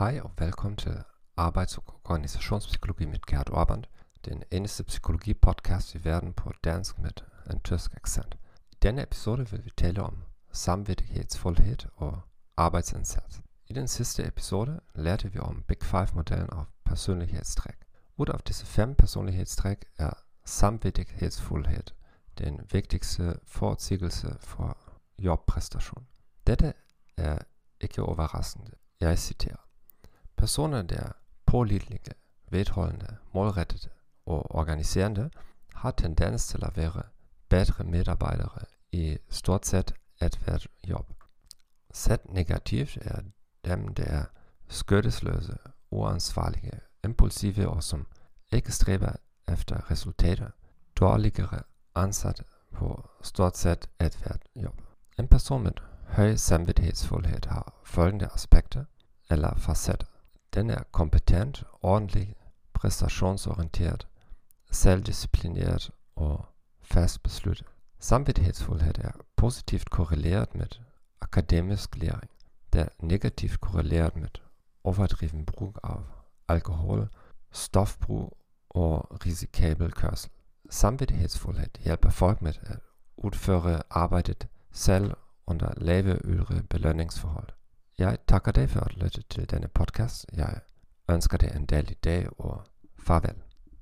Hej og velkommen til Arbejds- og Organisationspsykologi med Gerd Orband, den eneste psykologi-podcast i verden på dansk med en tysk accent. I denne episode vil vi tale om samvittighedsfuldhed og arbejdsindsats. I den sidste episode lærte vi om Big Five-modellen af personlighedstræk. Ud af disse fem personlighedstræk er samvittighedsfuldhed den vigtigste forudsigelse for jobpræstation. Dette er ikke overraskende. Jeg citerer. Personer, der er pålidelige, vedholdende, målrettede og organiserende, har tendens til at være bedre medarbejdere i stort set hvert job. Set negativt er dem, der er skødesløse, uansvarlige, impulsive og som ikke stræber efter resultater, dårligere ansat på stort set hvert job. En person med høj samvittighedsfuldhed har følgende aspekter eller facetter. Den er kompetent, ordentlig, præstationsorienteret, selvdisciplineret og fast besluttet. Samvittighedsfuldhed er positivt korreleret med akademisk læring. Det er negativt korreleret med overdriven brug af alkohol, stofbrug og risikabel kørsel. Samvittighedsfuldhed hjælper folk med at udføre arbejdet selv under lave ydre belønningsforhold. Jeg takker dig for at lytte til denne podcast. Jeg ønsker dig en dejlig dag og farvel.